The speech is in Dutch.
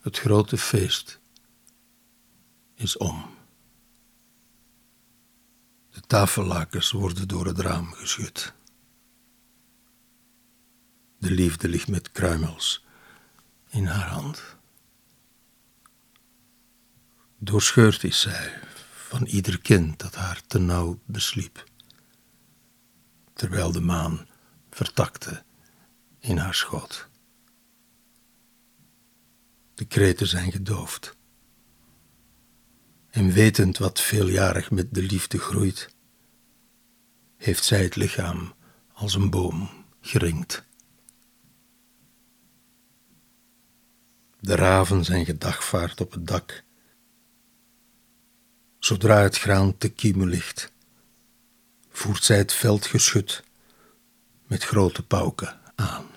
Het grote feest is om. De tafellakens worden door het raam geschud. De liefde ligt met kruimels in haar hand. Doorscheurd is zij van ieder kind dat haar te nauw besliep, terwijl de maan vertakte in haar schoot. Kreten zijn gedoofd. En wetend wat veeljarig met de liefde groeit, heeft zij het lichaam als een boom geringd. De raven zijn gedagvaard op het dak. Zodra het graan te kiemen ligt, voert zij het veldgeschut met grote pauken aan.